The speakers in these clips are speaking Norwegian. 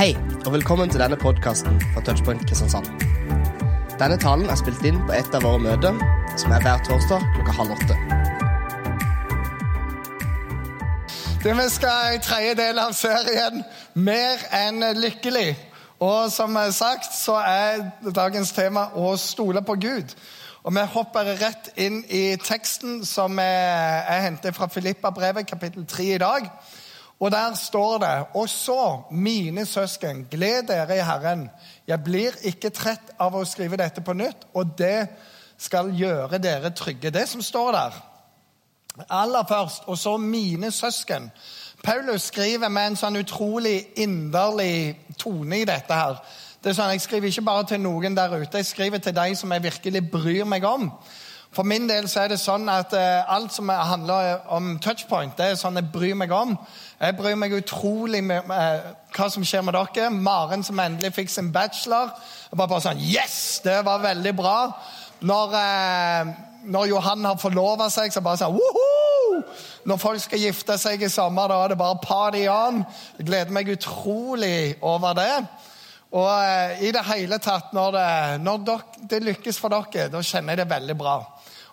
Hei, og velkommen til denne podkasten fra Touchpoint Kristiansand. Denne talen er spilt inn på et av våre møter, som er hver torsdag klokka halv åtte. Det Vi skal i tredje del av serien Mer enn lykkelig. Og som sagt så er dagens tema å stole på Gud. Og Vi hopper rett inn i teksten som er hentet fra Filippa-brevet, kapittel 3 i dag. Og der står det Og så, mine søsken, gled dere i Herren. Jeg blir ikke trett av å skrive dette på nytt, og det skal gjøre dere trygge. Det som står der. Aller først, og så mine søsken. Paulus skriver med en sånn utrolig inderlig tone i dette. her. Det er sånn, Jeg skriver ikke bare til noen der ute, jeg skriver til de som jeg virkelig bryr meg om. For min del så er det sånn at uh, alt som handler om touchpoint, det er sånn jeg bryr meg om. Jeg bryr meg utrolig med hva som skjer med dere. Maren som endelig fikk sin bachelor. Jeg var bare sånn Yes! Det var veldig bra. Når, uh, når Johan har forlova seg, så bare sånn Woho! Når folk skal gifte seg i sommer, da er det bare party on. Jeg gleder meg utrolig over det. Og uh, i det hele tatt, når, det, når det lykkes for dere, da kjenner jeg det veldig bra.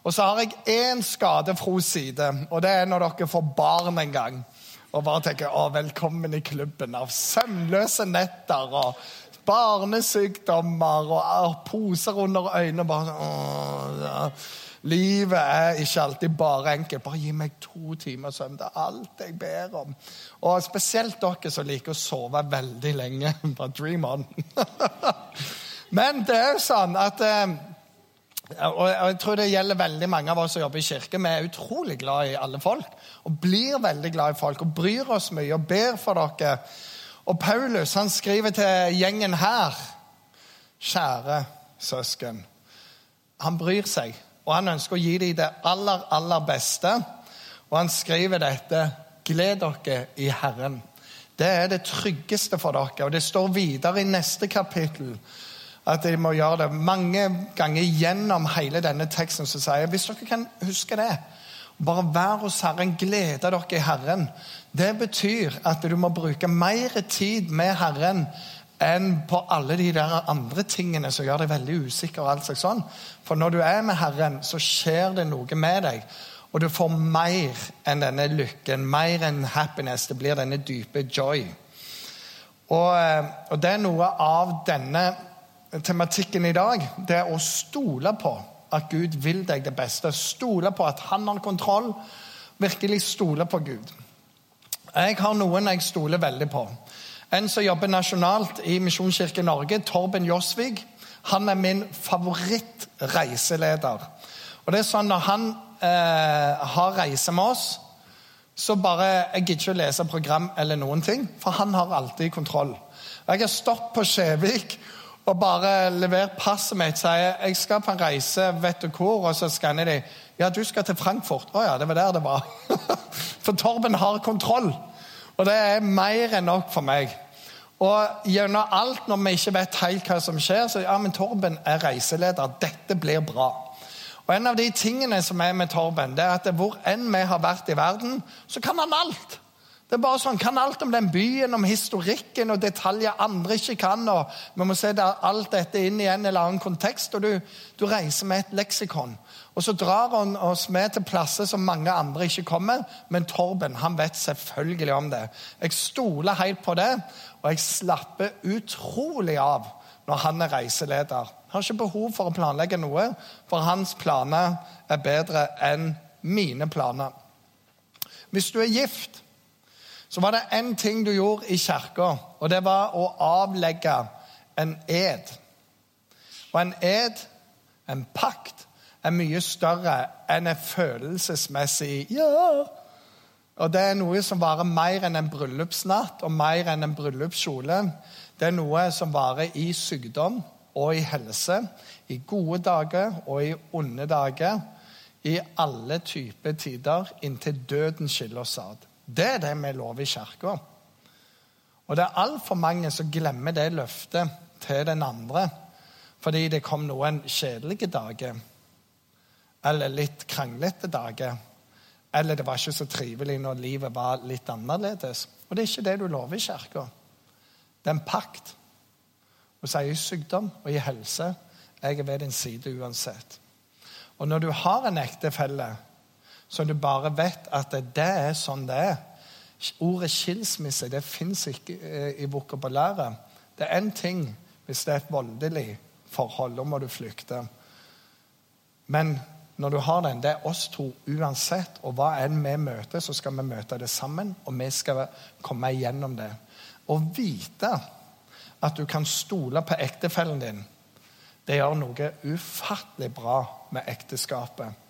Og så har jeg én skadefro side, og det er når dere får barn en gang. Og bare tenker å, velkommen i klubben av søvnløse netter og barnesykdommer og poser under øynene. bare sånn, ja. Livet er ikke alltid bare enkelt. Bare gi meg to timer søvn. Det er alt jeg ber om. Og spesielt dere som liker å sove veldig lenge. Bare dream on. Men det er jo sånn at eh, og jeg tror det gjelder veldig mange av oss som jobber i kirke. Vi er utrolig glad i alle folk og blir veldig glad i folk og bryr oss mye og ber for dere. Og Paulus han skriver til gjengen her Kjære søsken. Han bryr seg, og han ønsker å gi dem det aller, aller beste. Og han skriver dette Gled dere i Herren. Det er det tryggeste for dere. Og det står videre i neste kapittel at de må gjøre det. Mange ganger gjennom hele denne teksten så sier jeg, hvis dere kan huske det Bare vær hos Herren, glede dere i Herren. Det betyr at du må bruke mer tid med Herren enn på alle de der andre tingene som gjør deg veldig usikker. og alt slags sånn. For når du er med Herren, så skjer det noe med deg. Og du får mer enn denne lykken, mer enn happiness. Det blir denne dype joy. Og, eh, og det er noe av denne tematikken i dag, det er å stole på at Gud vil deg det beste. Stole på at han har kontroll. Virkelig stole på Gud. Jeg har noen jeg stoler veldig på. En som jobber nasjonalt i Misjonskirken Norge, Torben Josvig. Han er min favorittreiseleder. Og det er sånn Når han eh, har reise med oss, så bare Jeg gidder ikke å lese program eller noen ting, for han har alltid kontroll. Jeg har stått på Skjevik og bare levert passet mitt. Sier jeg skal på en reise, vet du hvor? Og så skanner de. Ja, du skal til Frankfurt. Å ja, det var der det var. for Torben har kontroll. Og det er mer enn nok for meg. Og gjennom alt, når vi ikke vet helt hva som skjer, så ja, men Torben er reiseleder. Dette blir bra. Og En av de tingene som er med Torben, det er at hvor enn vi har vært i verden, så kan han alt. Det er bare sånn, Kan alt om den byen, om historikken og detaljer andre ikke kan. og Vi må se alt dette inn i en eller annen kontekst. og Du, du reiser med et leksikon. Og Så drar han oss med til plasser som mange andre ikke kommer. Men Torben han vet selvfølgelig om det. Jeg stoler helt på det, og jeg slapper utrolig av når han er reiseleder. Jeg har ikke behov for å planlegge noe, for hans planer er bedre enn mine planer. Hvis du er gift så var det én ting du gjorde i kirka, og det var å avlegge en ed. Og en ed, en pakt, er mye større enn en følelsesmessig ja. Og det er noe som varer mer enn en bryllupsnatt og mer enn en bryllupskjole. Det er noe som varer i sykdom og i helse, i gode dager og i onde dager, i alle typer tider, inntil døden skiller oss ad. Det er det vi lover i kirka. Og det er altfor mange som glemmer det løftet til den andre fordi det kom noen kjedelige dager. Eller litt kranglete dager. Eller det var ikke så trivelig når livet var litt annerledes. Og det er ikke det du lover i kirka. Det er en pakt. Hun sier i sykdom og i helse jeg er ved din side uansett. Og når du har en ektefelle så du bare vet at det er sånn det er Ordet skilsmisse det fins ikke eh, i vokabulæret. Det er én ting hvis det er et voldelig forhold. Da må du flykte. Men når du har den, det er oss to uansett. Og hva enn vi møter, så skal vi møte det sammen, og vi skal komme igjennom det. Å vite at du kan stole på ektefellen din, det gjør noe ufattelig bra med ekteskapet.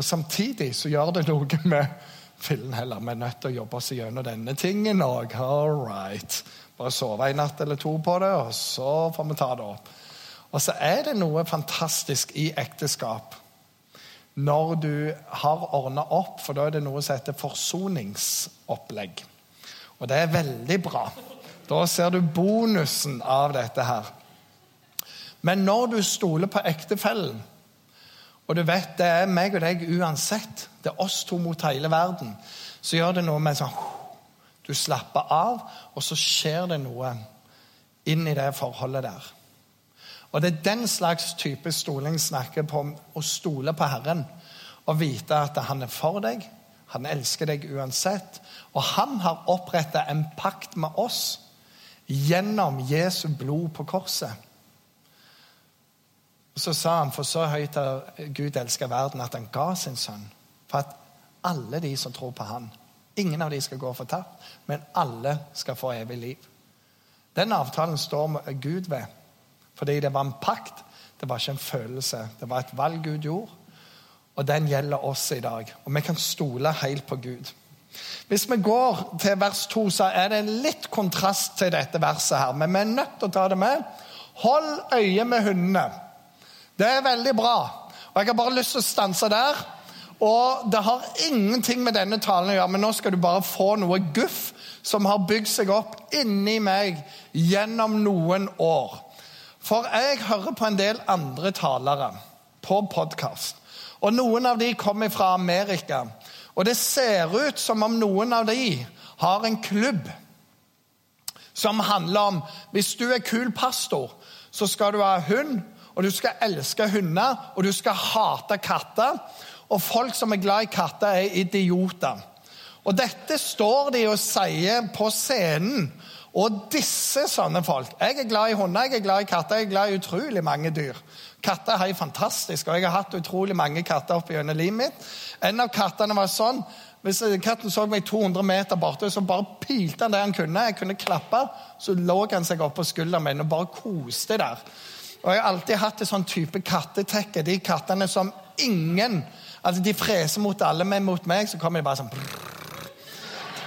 Og samtidig så gjør det noe med fillen heller. Vi er nødt til å jobbe oss gjennom denne tingen òg. All right. Bare sove en natt eller to på det, og så får vi ta det opp. Og så er det noe fantastisk i ekteskap når du har ordna opp, for da er det noe som heter forsoningsopplegg. Og det er veldig bra. Da ser du bonusen av dette her. Men når du stoler på ektefellen, og du vet det er meg og deg uansett, det er oss to mot hele verden, så gjør det noe med sånn Du slapper av, og så skjer det noe inn i det forholdet der. Og Det er den slags type stoling snakker på å stole på Herren. Og vite at han er for deg, han elsker deg uansett. Og han har oppretta en pakt med oss gjennom Jesu blod på korset. Så sa han, for så høyt har Gud elska verden, at han ga sin sønn. For at alle de som tror på han, ingen av de skal gå fortapt, men alle skal få evig liv. Den avtalen står Gud ved, fordi det var en pakt. Det var ikke en følelse. Det var et valg Gud gjorde, og den gjelder oss i dag. Og vi kan stole helt på Gud. Hvis vi går til vers 2, så er det en litt kontrast til dette verset her, men vi er nødt til å ta det med. Hold øye med hundene. Det er veldig bra. Og Jeg har bare lyst til å stanse der. Og Det har ingenting med denne talen å gjøre, men nå skal du bare få noe guff som har bygd seg opp inni meg gjennom noen år. For jeg hører på en del andre talere på podkast. Og noen av de kommer fra Amerika. Og det ser ut som om noen av de har en klubb som handler om Hvis du er kul pastor, så skal du ha hund og du skal elske hunder, og du skal hate katter. Og folk som er glad i katter, er idioter. Og dette står de og sier på scenen. Og disse sånne folk Jeg er glad i hunder, jeg er glad i katter, jeg er glad i utrolig mange dyr. Katter er fantastisk, og jeg har hatt utrolig mange katter opp gjennom livet mitt. En av kattene var sånn hvis katten så meg 200 meter borte, så bare pilte han det han kunne. Jeg kunne klappe, så lå han seg oppå skulderen min og bare koste der. Og Jeg har alltid hatt et sånn type kattetekke. De kattene som ingen altså De freser mot alle, men mot meg så kommer de bare sånn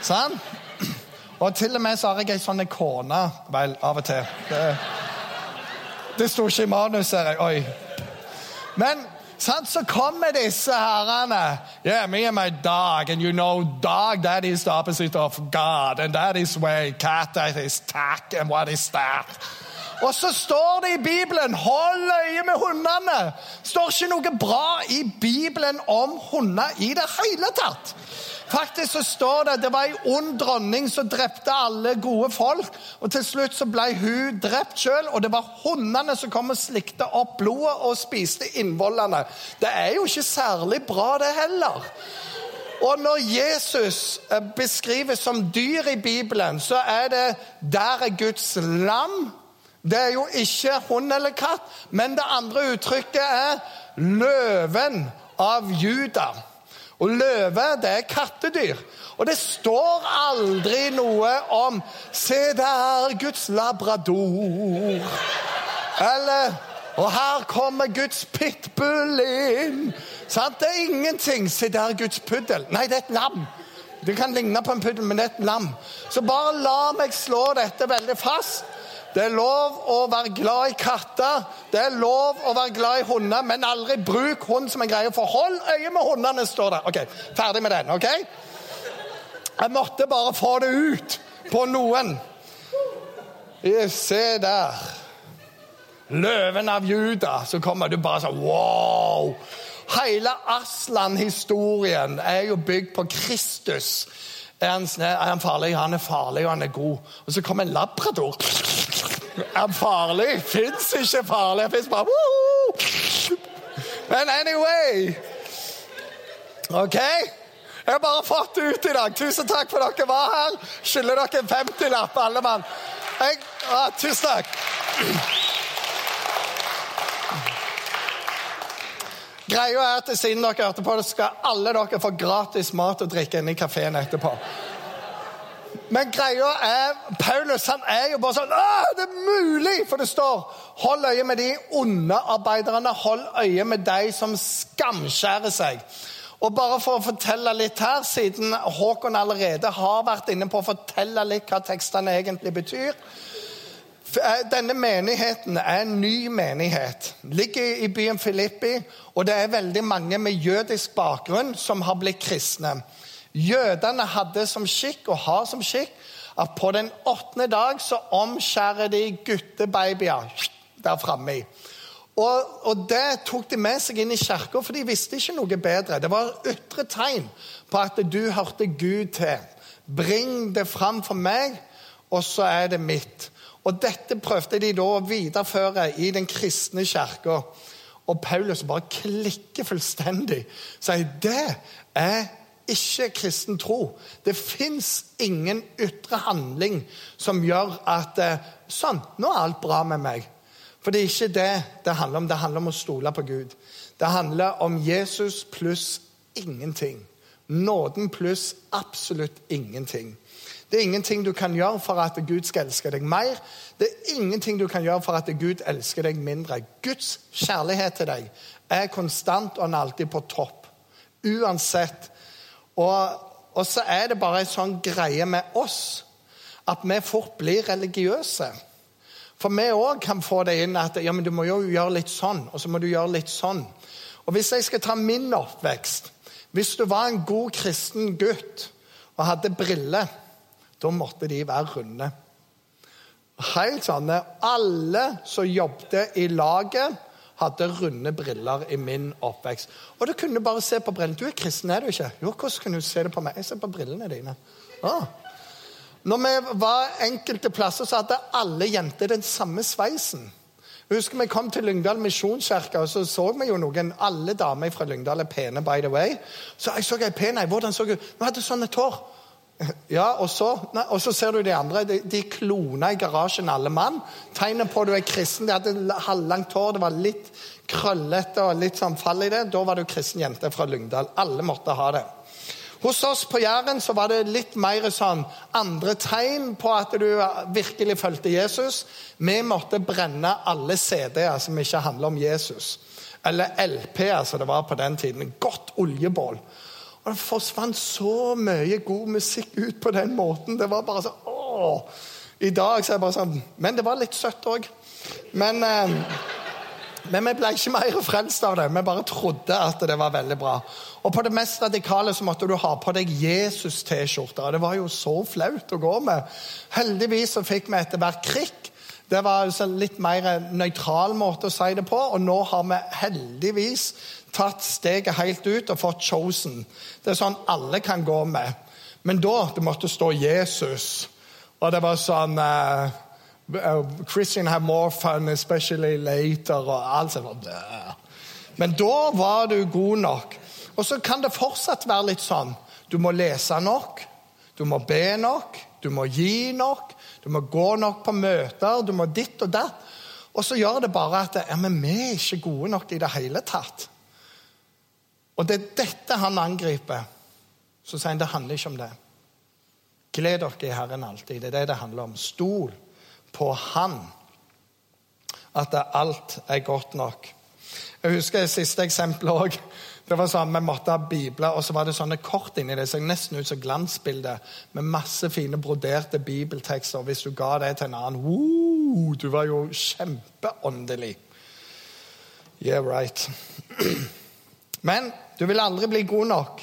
Sånn? Og til og med så har jeg ei sånn kone Vel, av og til. Det, det sto ikke i manus, ser jeg. Oi. Men sant, så kommer disse herrene. Yeah, me and my dog. And you know, dog, that is the opposite of God. And that is way cat that is tack. And what is that? Og så står det i Bibelen 'hold øye med hundene'. Står ikke noe bra i Bibelen om hunder i det hele tatt. Faktisk så står det det var ei ond dronning som drepte alle gode folk. og Til slutt så ble hun drept sjøl, og det var hundene som kom og slikte opp blodet og spiste innvollene. Det er jo ikke særlig bra, det heller. Og når Jesus eh, beskrives som dyr i Bibelen, så er det der er Guds lam det er jo ikke hund eller katt, men det andre uttrykket er løven av Juda. Og løve, det er kattedyr. Og det står aldri noe om 'Se der, Guds labrador'. Eller 'Og her kommer Guds pitbull inn'. Sant? Det er ingenting. 'Se der, Guds puddel'. Nei, det er et lam. Det kan ligne på en puddel, men det er et lam. Så bare la meg slå dette veldig fast. Det er lov å være glad i katter, det er lov å være glad i hunder, men aldri bruk hund som en greie. For hold øye med hundene, står det. Ok, Ferdig med den. ok? Jeg måtte bare få det ut på noen. Se der. Løven av Juda. Så kommer du bare sånn Wow! Hele Aslan-historien er jo bygd på Kristus Er han, er han farlig? Han er farlig, og han er god. Og så kommer en labrador. Er farlig? Fins ikke farlig. Fins bare Woo! Men anyway OK? Jeg har bare fått det ut i dag. Tusen takk for dere var her. Skylder dere en 50-lapp, alle mann. Jeg, ah, tusen takk. Greia er at Siden dere hørte på det, skal alle dere få gratis mat og drikke inne i kafeen etterpå. Men greia er Paulus han er jo bare sånn Åh, Det er mulig! For det står Hold øye med de onde arbeiderne. Hold øye med de som skamskjærer seg. Og bare for å fortelle litt her, siden Håkon allerede har vært inne på å fortelle litt hva tekstene egentlig betyr. Eh, denne menigheten er en ny menighet. Ligger i byen Filippi, og det er veldig mange med jødisk bakgrunn som har blitt kristne. Jødene hadde som skikk, og har som skikk, at på den åttende dag så omskjærer de guttebabyer der framme. Og, og, Det tok de med seg inn i kirka, for de visste ikke noe bedre. Det var ytre tegn på at du hørte Gud til. Bring det fram for meg, og så er det mitt. Og Dette prøvde de da å videreføre i den kristne kirka. Og Paulus bare klikker fullstendig. Sier det er ikke kristen tro. Det fins ingen ytre handling som gjør at eh, Sånn, nå er alt bra med meg. For det er ikke det det handler om. Det handler om å stole på Gud. Det handler om Jesus pluss ingenting. Nåden pluss absolutt ingenting. Det er ingenting du kan gjøre for at Gud skal elske deg mer. Det er ingenting du kan gjøre for at Gud elsker deg mindre. Guds kjærlighet til deg er konstant, og han er alltid på topp. Uansett. Og, og så er det bare en sånn greie med oss at vi fort blir religiøse. For vi òg kan få det inn at ja, men du må jo gjøre litt sånn, og så må du gjøre litt sånn. Og Hvis jeg skal ta min oppvekst Hvis du var en god kristen gutt og hadde briller, da måtte de være runde. Helt sånne. Alle som jobbet i laget, hadde runde briller i min oppvekst. Og du kunne bare se på brillene. Du er kristen, er du ikke? Jo, hvordan kunne du se det på meg? Jeg ser på brillene dine. Ah. Når vi var enkelte plasser, så hadde alle jenter den samme sveisen. Jeg husker Vi kom til Lyngdal misjonskirke, og så så vi jo noen Alle damer fra Lyngdal er pene, by the way. Så jeg så ei pen ei. Hvordan så hun Hun hadde sånne hår. Ja, og så, nei, og så ser du de andre. De, de klona i garasjen, alle mann. Tegnet på at du er kristen. De hadde halvlangt hår, det var litt krøllete og litt sånn fall i det. Da var du kristen jente fra Lyngdal. Alle måtte ha det. Hos oss på Jæren så var det litt mer sånn andre tegn på at du virkelig fulgte Jesus. Vi måtte brenne alle CD-er som ikke handler om Jesus. Eller LP-er, som det var på den tiden. Godt oljebål. Og Det forsvant så mye god musikk ut på den måten. Det var bare sånn åh. I dag så er det bare sånn Men det var litt søtt òg. Men eh, men vi ble ikke mer frelst av det. Vi bare trodde at det var veldig bra. Og på det mest radikale så måtte du ha på deg Jesus-T-skjorter. Det var jo så flaut å gå med. Heldigvis så fikk vi etter hvert krikk. Det var en litt mer nøytral måte å si det på. Og nå har vi heldigvis tatt steget helt ut og fått chosen. Det er sånn alle kan gå med. Men da det måtte stå Jesus. Og det var sånn Uh, Christian have more fun, especially later. og alt sånt. Men da var du god nok. Og så kan det fortsatt være litt sånn. Du må lese nok, du må be nok, du må gi nok, du må gå nok på møter, du må ditt og datt. Og så gjør det bare at ja, men vi er ikke gode nok i det hele tatt. Og det er dette han angriper. Så sier han det handler ikke om det. Gled dere i Herren alltid. Det er det det handler om. Stol på Han. At alt er godt nok. Jeg husker det siste eksempelet òg. Det var sånn, Vi måtte ha bibler, og så var det sånne kort inni det. så Nesten ut som glansbilde med masse fine broderte bibeltekster. Hvis du ga det til en annen uh, Du var jo kjempeåndelig. Yeah, right. Men du vil aldri bli god nok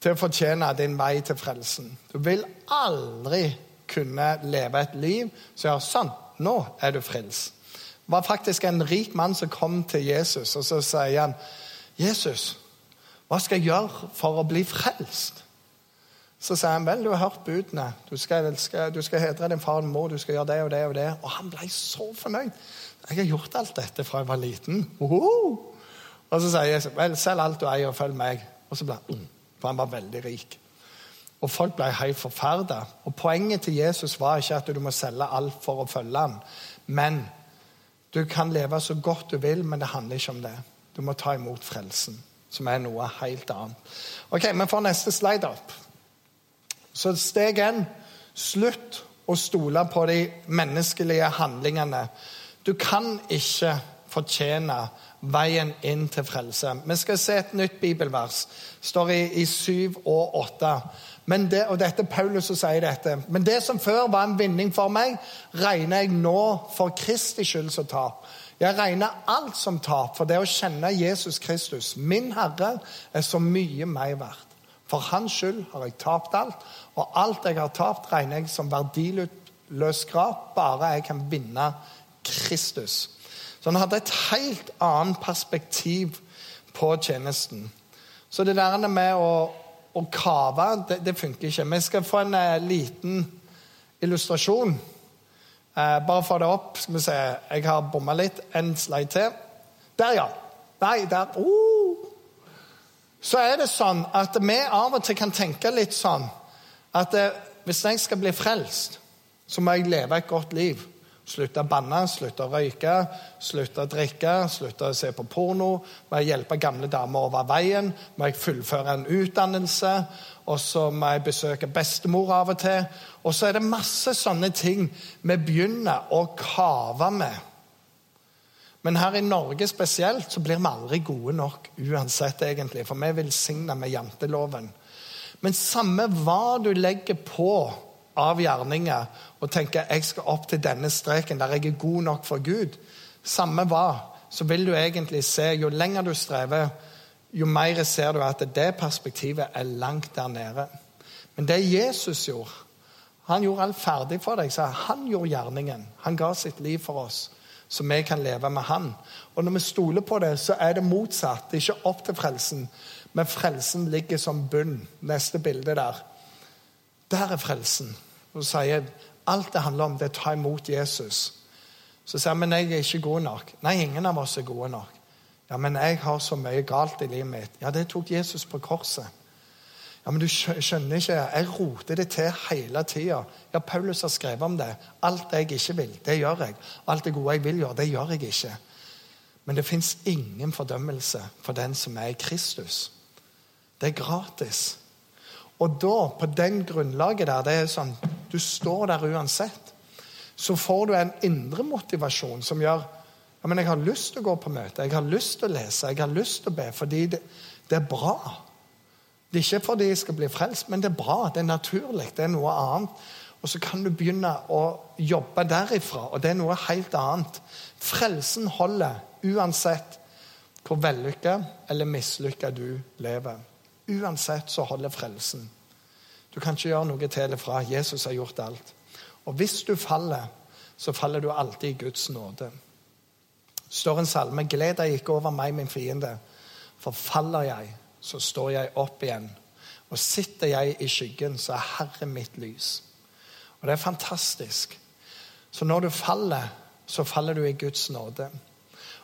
til å fortjene din vei til frelsen. Du vil aldri kunne leve et liv som gjør sånn. Nå er du frelst. Det var faktisk en rik mann som kom til Jesus, og så sier han, 'Jesus, hva skal jeg gjøre for å bli frelst?' Så sa han vel, du har hørt budene. Du skal, skal, du skal hedre din far og mor, du skal gjøre det og det og det. Og han ble så fornøyd. Jeg har gjort alt dette fra jeg var liten. Oho! Og så sier jeg vel, selg alt du eier og følg meg. Og så ble han mm, For han var veldig rik. Og folk ble helt forferda. Og poenget til Jesus var ikke at du må selge alt for å følge ham. Men du kan leve så godt du vil, men det handler ikke om det. Du må ta imot frelsen, som er noe helt annet. Ok, Vi får neste slide opp. Så steg én slutt å stole på de menneskelige handlingene. Du kan ikke fortjene veien inn til frelse. Vi skal se et nytt bibelvers. står i, i 7 og 8. Men det, og dette er Paulus som sier dette. Men det som før var en vinning for meg, regner jeg nå for Kristi skyld som tap. Jeg regner alt som tap, for det å kjenne Jesus Kristus, min Herre, er så mye meg verdt. For hans skyld har jeg tapt alt, og alt jeg har tapt, regner jeg som verdiløs grap, bare jeg kan vinne Kristus. Så han hadde et helt annet perspektiv på tjenesten. Så det der med å å kave, det, det, funker ikke. Vi skal få en uh, liten illustrasjon. Uh, bare få det opp. Skal vi se. Jeg har bomma litt. En slide til. Der, ja. Nei, der. Uh. Så er det sånn at vi av og til kan tenke litt sånn at uh, hvis jeg skal bli frelst, så må jeg leve et godt liv. Slutte å banne, slutte å røyke, slutte å drikke, slutte å se på porno. Må jeg hjelpe gamle damer over veien? Må jeg fullføre en utdannelse? Og så må jeg besøke bestemor av og til. Og så er det masse sånne ting vi begynner å kave med. Men her i Norge spesielt så blir vi aldri gode nok uansett, egentlig. For vi er velsigna med janteloven. Men samme hva du legger på av gjerninger og tenker jeg skal opp til denne streken der jeg er god nok for Gud, samme hva, så vil du egentlig se Jo lenger du strever, jo mer ser du at det perspektivet er langt der nede. Men det Jesus gjorde Han gjorde alt ferdig for deg. Så han gjorde gjerningen. Han ga sitt liv for oss, så vi kan leve med han. Og når vi stoler på det, så er det motsatt. Det er ikke opp til frelsen, men frelsen ligger som bunn. Neste bilde der. Der er frelsen. Og sier alt det handler om, det er å ta imot Jesus. Så sier han men jeg er ikke god nok. Nei, ingen av oss er gode nok. Ja, men jeg har så mye galt i livet mitt. Ja, det tok Jesus på korset. Ja, men du skjønner ikke, jeg roter det til hele tida. Ja, Paulus har skrevet om det. Alt jeg ikke vil, det gjør jeg. Alt det gode jeg vil gjøre, det gjør jeg ikke. Men det fins ingen fordømmelse for den som er i Kristus. Det er gratis. Og da, på den grunnlaget der, det er sånn Du står der uansett. Så får du en indre motivasjon som gjør ja, men jeg har lyst til å gå på møte, jeg har lyst til å lese, jeg har lyst til å be, fordi det, det er bra. Det er ikke fordi jeg skal bli frelst, men det er bra. Det er naturlig. Det er noe annet. Og så kan du begynne å jobbe derifra, og det er noe helt annet. Frelsen holder uansett hvor vellykka eller mislykka du lever. Uansett så holder frelsen. Du kan ikke gjøre noe til eller fra. Jesus har gjort alt. Og hvis du faller, så faller du alltid i Guds nåde. Står en salme Gled deg ikke over meg, min fiende. For faller jeg, så står jeg opp igjen. Og sitter jeg i skyggen, så er Herre mitt lys. Og det er fantastisk. Så når du faller, så faller du i Guds nåde.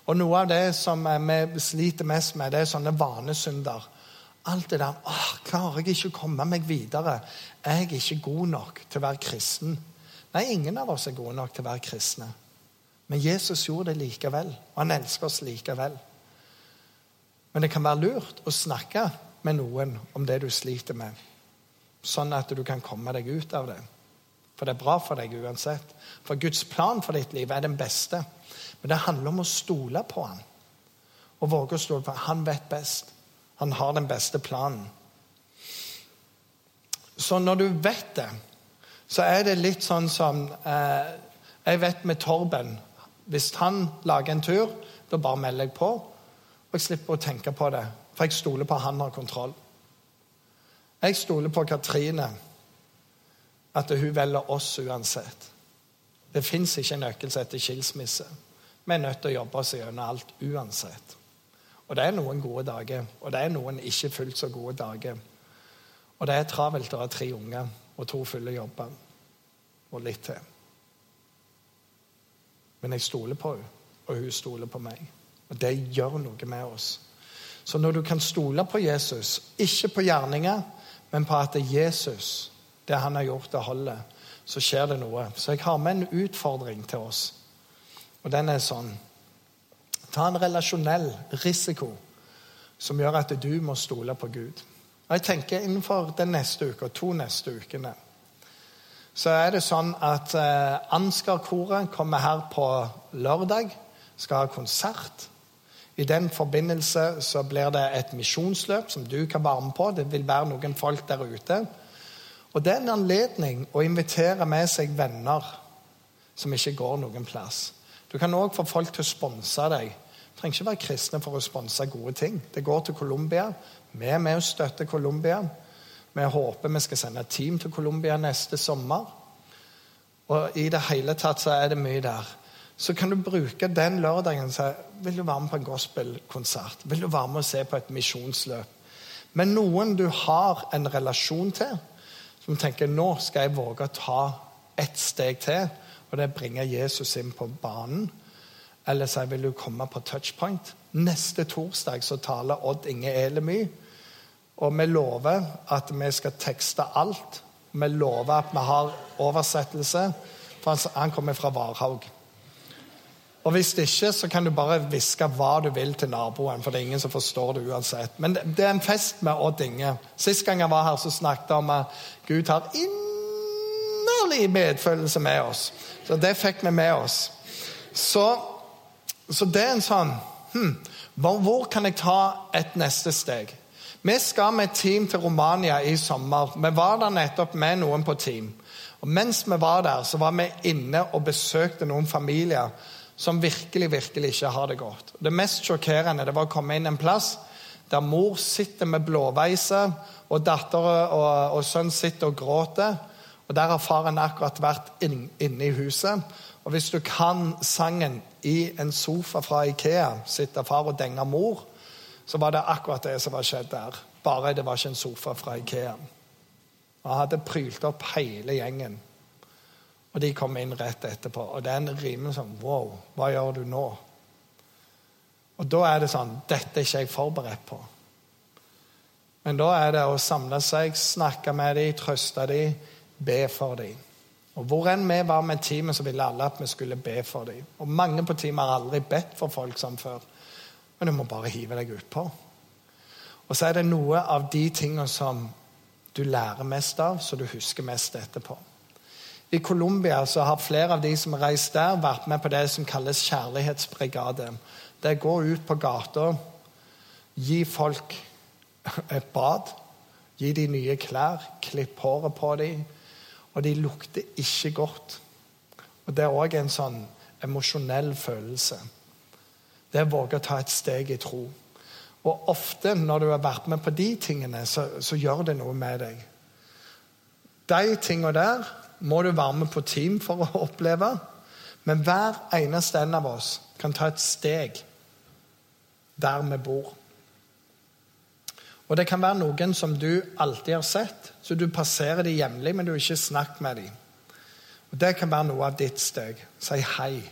Og noe av det som vi sliter mest med, det er sånne vanesynder. Alt det der åh, Klarer jeg ikke å komme meg videre? 'Jeg Er ikke god nok til å være kristen? Nei, ingen av oss er gode nok til å være kristne. Men Jesus gjorde det likevel, og han elsker oss likevel. Men det kan være lurt å snakke med noen om det du sliter med, sånn at du kan komme deg ut av det. For det er bra for deg uansett. For Guds plan for ditt liv er den beste. Men det handler om å stole på han. Og våge å stole på han. Vet best. Han har den beste planen. Så når du vet det, så er det litt sånn som eh, Jeg vet med Torben Hvis han lager en tur, da bare melder jeg på. Og jeg slipper å tenke på det, for jeg stoler på at han har kontroll. Jeg stoler på Katrine, at hun velger oss uansett. Det fins ikke en nøkkel etter skilsmisse. Vi er nødt til å jobbe oss gjennom alt uansett. Og det er noen gode dager, og det er noen ikke fullt så gode dager. Og det er travelt å ha tre unger og to fulle jobber. Og litt til. Men jeg stoler på henne, og hun stoler på meg. Og det gjør noe med oss. Så når du kan stole på Jesus, ikke på gjerninger, men på at det er Jesus, det han har gjort, det holder, så skjer det noe. Så jeg har med en utfordring til oss. Og den er sånn Ta en relasjonell risiko som gjør at du må stole på Gud. Og jeg tenker Innenfor den neste uka, to neste ukene så er det sånn at eh, Ansgar-koret kommer her på lørdag. Skal ha konsert. I den forbindelse så blir det et misjonsløp som du kan være med på. Det vil være noen folk der ute. Og det er en anledning å invitere med seg venner som ikke går noen plass. Du kan òg få folk til å sponse deg. Trenger ikke være kristne for å sponse gode ting. Det går til Colombia. Vi er med og støtter Colombia. Vi håper vi skal sende et team til Colombia neste sommer. Og i det hele tatt så er det mye der. Så kan du bruke den lørdagen si vil du være med på en gospelkonsert. Vil du være med og se på et misjonsløp? Men noen du har en relasjon til, som tenker nå skal jeg våge å ta ett steg til, og det bringer Jesus inn på banen. Eller si vil du komme på touchpoint. Neste torsdag så taler Odd Inge Elemy og vi lover at vi skal tekste alt. Vi lover at vi har oversettelse, for han kommer fra Varhaug. Og Hvis ikke, så kan du bare hviske hva du vil til naboen, for det er ingen som forstår det uansett. Men det er en fest med Odd Inge. Sist gang jeg var her, så snakket jeg om at Gud har inderlig medfølelse med oss. Så det fikk vi med oss. Så, så det er en sånn hm, Hvor kan jeg ta et neste steg? Vi skal med team til Romania i sommer. Vi var der nettopp med noen på team. Og Mens vi var der, så var vi inne og besøkte noen familier som virkelig virkelig ikke har det godt. Det mest sjokkerende det var å komme inn en plass der mor sitter med blåveiser, og datter og, og sønn sitter og gråter. Og Der har faren akkurat vært inn, inne i huset. Og Hvis du kan sangen 'I en sofa fra Ikea sitter far og denger mor', så var det akkurat det som var skjedd der. Bare det var ikke en sofa fra Ikea. Han hadde prylt opp hele gjengen. Og de kom inn rett etterpå. Og det er en rimelig sånn Wow, hva gjør du nå? Og da er det sånn Dette er ikke jeg forberedt på. Men da er det å samle seg, snakke med dem, trøste dem, be for dem. Og Hvor enn vi var med teamet, så ville alle at vi skulle be for dem. Og mange på teamet har aldri bedt for folk som før. Men du må bare hive deg utpå. Og så er det noe av de tingene som du lærer mest av, så du husker mest etterpå. I Colombia har flere av de som har reist der, vært med på det som kalles kjærlighetsbrigade. Det er å gå ut på gata, gi folk et bad, gi dem nye klær, klipp håret på dem. Og de lukter ikke godt. Og Det er òg en sånn emosjonell følelse. Det er å våge å ta et steg i tro. Og ofte når du har vært med på de tingene, så, så gjør det noe med deg. De tingene der må du være med på team for å oppleve. Men hver eneste en av oss kan ta et steg der vi bor. Og Det kan være noen som du alltid har sett, så du passerer dem jevnlig, men du har ikke snakket med dem. Og Det kan være noe av ditt steg. Si hei.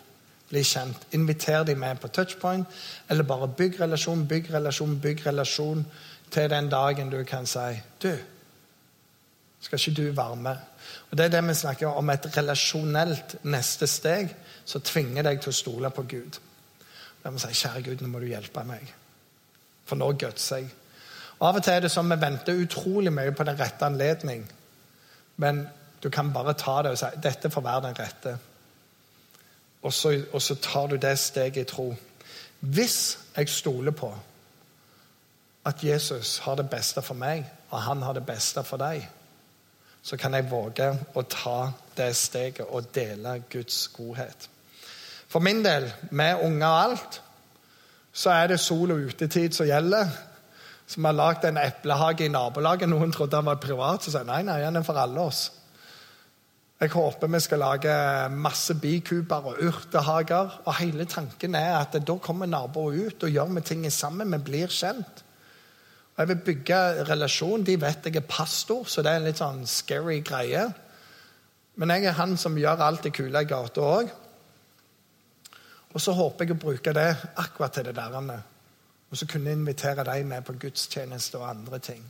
Bli kjent. Inviter dem med på touchpoint, eller bare bygg relasjon, bygg relasjon, bygg relasjon til den dagen du kan si Du, skal ikke du være med? Og Det er det vi snakker om et relasjonelt neste steg som tvinger deg til å stole på Gud. Da må vi si, kjære Gud, nå må du hjelpe meg. For nå gutser jeg. Av og til er det sånn vi venter utrolig mye på den rette anledning. Men du kan bare ta det og si dette får være den rette og så, og så tar du det steget i tro. Hvis jeg stoler på at Jesus har det beste for meg, og han har det beste for deg, så kan jeg våge å ta det steget og dele Guds godhet. For min del, med unger og alt, så er det sol- og utetid som gjelder. Vi har lagd en eplehage i nabolaget. Noen trodde han var privat. Så sa jeg nei, nei, han er for alle oss. Jeg håper vi skal lage masse bikuber og urtehager. Og hele tanken er at da kommer naboer ut og gjør vi ting sammen. Vi blir kjent. Og Jeg vil bygge relasjon. De vet jeg er pastor, så det er en litt sånn scary greie. Men jeg er han som gjør alt det kule i gata òg. Og så håper jeg å bruke det akkurat til det der. Og så kunne jeg invitere dem med på gudstjeneste og andre ting.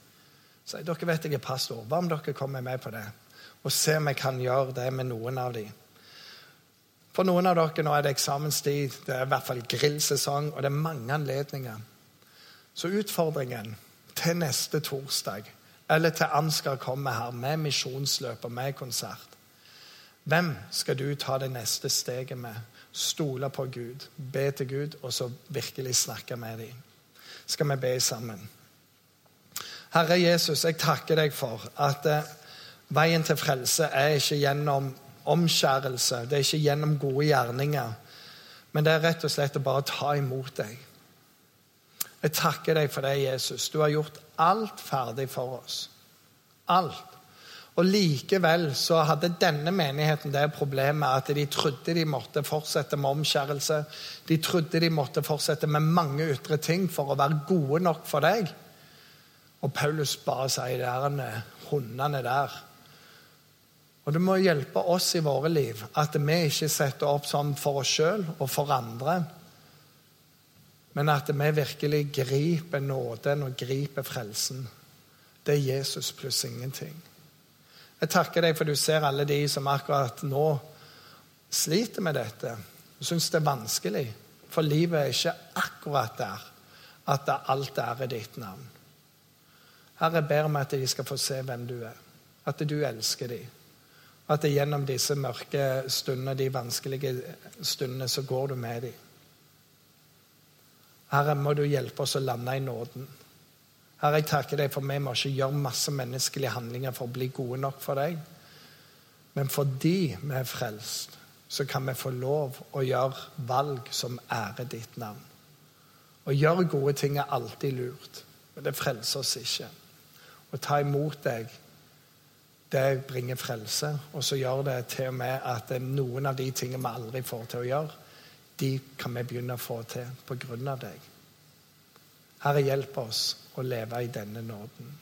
Så dere vet jeg er pastor. Hva om dere kommer med på det? Og se om jeg kan gjøre det med noen av dem. For noen av dere nå er det eksamenstid, det er i hvert fall grillsesong, og det er mange anledninger. Så utfordringen til neste torsdag, eller til Ansgar kommer her med misjonsløp og med konsert Hvem skal du ta det neste steget med? Stole på Gud, be til Gud, og så virkelig snakke med dem. Skal vi be sammen? Herre Jesus, jeg takker deg for at eh, veien til frelse er ikke gjennom omskjærelse, det er ikke gjennom gode gjerninger, men det er rett og slett å bare ta imot deg. Jeg takker deg for det, Jesus. Du har gjort alt ferdig for oss. Alt. Og Likevel så hadde denne menigheten det problemet at de trodde de måtte fortsette med omskjærelse. De trodde de måtte fortsette med mange ytre ting for å være gode nok for deg. Og Paulus bare sier det er hundene der. Og det må hjelpe oss i våre liv at vi ikke setter opp sånn for oss sjøl og for andre, men at vi virkelig griper nåden og griper frelsen. Det er Jesus pluss ingenting. Jeg takker deg for du ser alle de som akkurat nå sliter med dette Du syns det er vanskelig. For livet er ikke akkurat der at alt er i ditt navn. Herre, jeg ber om at de skal få se hvem du er, at du elsker dem. At det gjennom disse mørke stundene, de vanskelige stundene, så går du med dem. Herre, må du hjelpe oss å lande i nåden. Herre, jeg takker deg for vi må ikke gjøre masse menneskelige handlinger for å bli gode nok for deg. Men fordi vi er frelst, så kan vi få lov å gjøre valg som ærer ditt navn. Å gjøre gode ting er alltid lurt, men det frelser oss ikke å ta imot deg, det bringer frelse. Og så gjør det til og med at noen av de tingene vi aldri får til å gjøre, de kan vi begynne å få til på grunn av deg. Herre, hjelp oss å leve i denne nåden.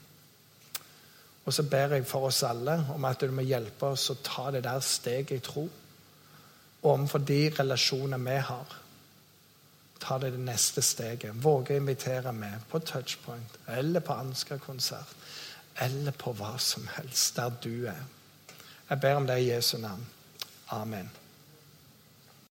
Og så ber jeg for oss alle om at du må hjelpe oss å ta det der steget i tro. Og overfor de relasjoner vi har. Ta det, det neste steget. Våge å invitere med på touchpoint eller på Ansgar-konsert eller på hva som helst der du er. Jeg ber om det i Jesu navn. Amen.